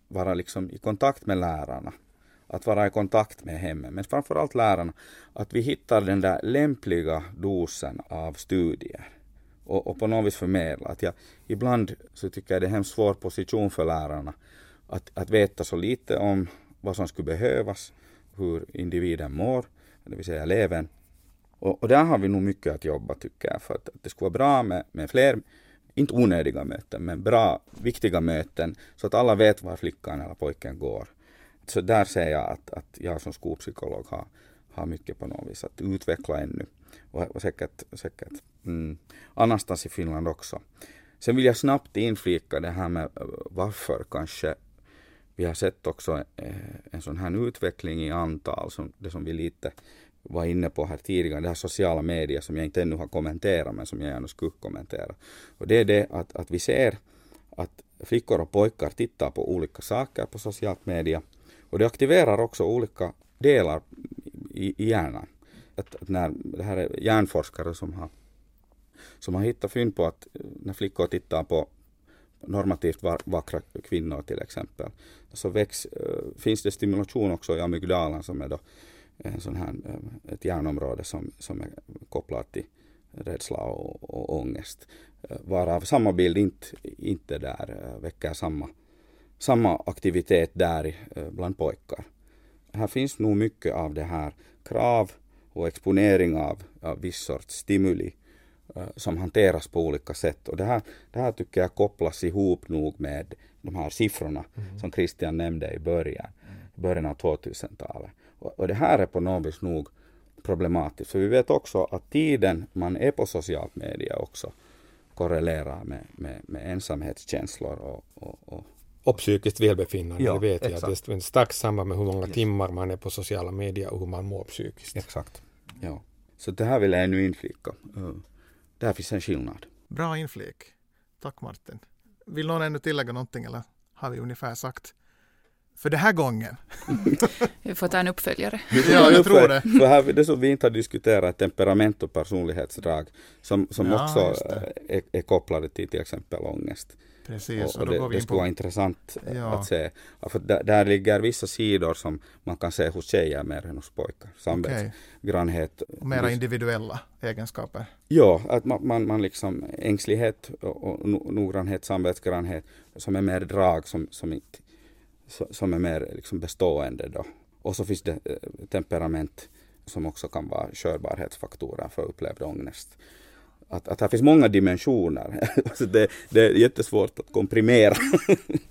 vara liksom i kontakt med lärarna att vara i kontakt med hemmet, men framförallt lärarna, att vi hittar den där lämpliga dosen av studier och, och på något vis förmedla. Att jag, ibland så tycker jag det är en hemskt svår position för lärarna att, att veta så lite om vad som skulle behövas, hur individen mår, det vill säga eleven. Och, och där har vi nog mycket att jobba tycker jag, för att, att det skulle vara bra med, med fler inte onödiga möten, men bra, viktiga möten, så att alla vet var flickan eller pojken går så där ser jag att, att jag som skolpsykolog har, har mycket på något vis att utveckla ännu. Och, och säkert, säkert mm, annanstans i Finland också. Sen vill jag snabbt inflika det här med eh, varför kanske vi har sett också eh, en sån här utveckling i antal, som det som vi lite var inne på här tidigare, det här sociala medier som jag inte ännu har kommenterat men som jag gärna skulle kommentera. Och det är det att, att vi ser att flickor och pojkar tittar på olika saker på socialt media och det aktiverar också olika delar i, i hjärnan. Att, att, när, det här är hjärnforskare som har, som har hittat fynd på att när flickor tittar på normativt vackra kvinnor till exempel, så väcks, eh, finns det stimulation också i amygdalan som är då en sån här, eh, ett hjärnområde som, som är kopplat till rädsla och, och ångest. Eh, varav samma bild inte, inte där väcker samma samma aktivitet där eh, bland pojkar. Här finns nog mycket av det här krav och exponering av, av viss sorts stimuli uh, som hanteras på olika sätt. Och det här, det här tycker jag kopplas ihop nog med de här siffrorna mm. som Christian nämnde i början, i början av 2000-talet. Och, och, det här är på något vis nog problematiskt. För vi vet också att tiden man är på socialt media också korrelerar med, med, med ensamhetskänslor och, och, och och psykiskt välbefinnande. Ja, det vet exakt. jag. Det är ett starkt samband med hur många yes. timmar man är på sociala medier och hur man mår psykiskt. Exakt. Ja. Så det här vill jag ännu inflika. Uh, där finns en skillnad. Bra inflik. Tack Martin. Vill någon ännu tillägga någonting eller har vi ungefär sagt för den här gången. vi får ta en uppföljare. ja, jag tror det. För här, det som vi inte har diskuterat, temperament och personlighetsdrag, som, som ja, också är, är kopplade till till exempel ångest. Precis, och, och det, det skulle på... vara intressant ja. att se. För där, där, ligger vissa sidor som man kan se hos tjejer mer än hos pojkar. Samvetsgrannhet. Okay. Mera individuella egenskaper. Ja, att man, man, man liksom ängslighet och, och noggrannhet, samvetsgrannhet som är mer drag som, som, inte, som är mer liksom bestående då. Och så finns det eh, temperament som också kan vara körbarhetsfaktorer för upplevd ångest att, att här finns många dimensioner. alltså det, det är jättesvårt att komprimera.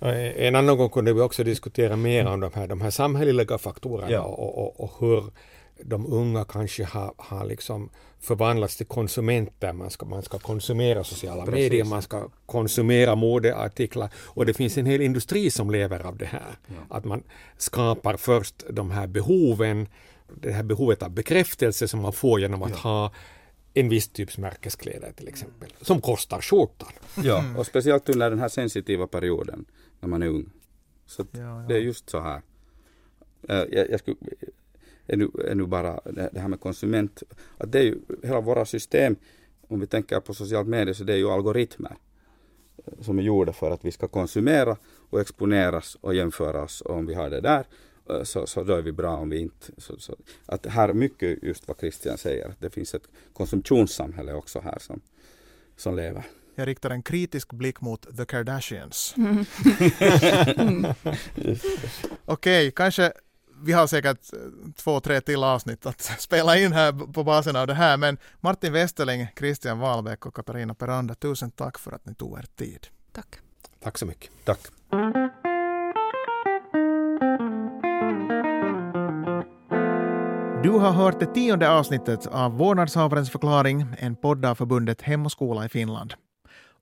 en annan gång kunde vi också diskutera mer om de här, de här samhälleliga faktorerna ja. och, och, och, hur de unga kanske har, har liksom förvandlats till konsumenter. Man ska, man ska konsumera sociala Precis. medier, man ska konsumera modeartiklar och det finns en hel industri som lever av det här. Ja. Att man skapar först de här behoven, det här behovet av bekräftelse som man får genom att ja. ha en viss typs märkeskläder till exempel, som kostar skjortan. Ja, mm. och speciellt under den här sensitiva perioden när man är ung. Så ja, ja. det är just så här. Eh, jag, jag skulle, ännu, ännu bara det här med konsument, att det är ju hela våra system, om vi tänker på socialt medier, så det är ju algoritmer eh, som är gjorda för att vi ska konsumera och exponeras och jämföra oss. Och om vi har det där så, så då är vi bra om vi inte... Så, så, att här är mycket just vad Christian säger, att det finns ett konsumtionssamhälle också här som, som lever. Jag riktar en kritisk blick mot The Kardashians. Mm. Okej, okay, kanske vi har säkert eh, två, tre till avsnitt att spela in här på basen av det här, men Martin Westerling, Christian Wahlbeck och Katarina Peranda, tusen tack för att ni tog er tid. Tack. Tack så mycket. Tack. Du har hört det tionde avsnittet av Vårdnadshavarens förklaring, en podd av förbundet Hem och skola i Finland.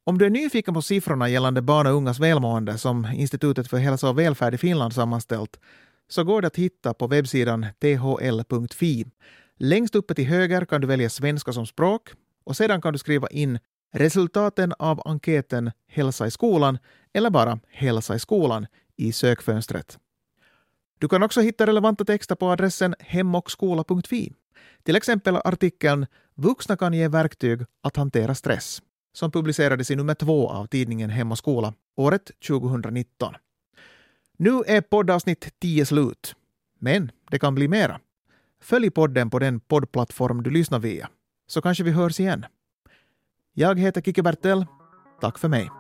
Om du är nyfiken på siffrorna gällande barn och ungas välmående som Institutet för hälsa och välfärd i Finland sammanställt så går det att hitta på webbsidan thl.fi. Längst uppe till höger kan du välja svenska som språk och sedan kan du skriva in resultaten av enkäten Hälsa i skolan eller bara Hälsa i skolan i sökfönstret. Du kan också hitta relevanta texter på adressen hemochskola.fi. Till exempel artikeln Vuxna kan ge verktyg att hantera stress som publicerades i nummer två av tidningen Hem och skola året 2019. Nu är poddavsnitt 10 slut, men det kan bli mera. Följ podden på den poddplattform du lyssnar via, så kanske vi hörs igen. Jag heter Kikki Bertel. Tack för mig.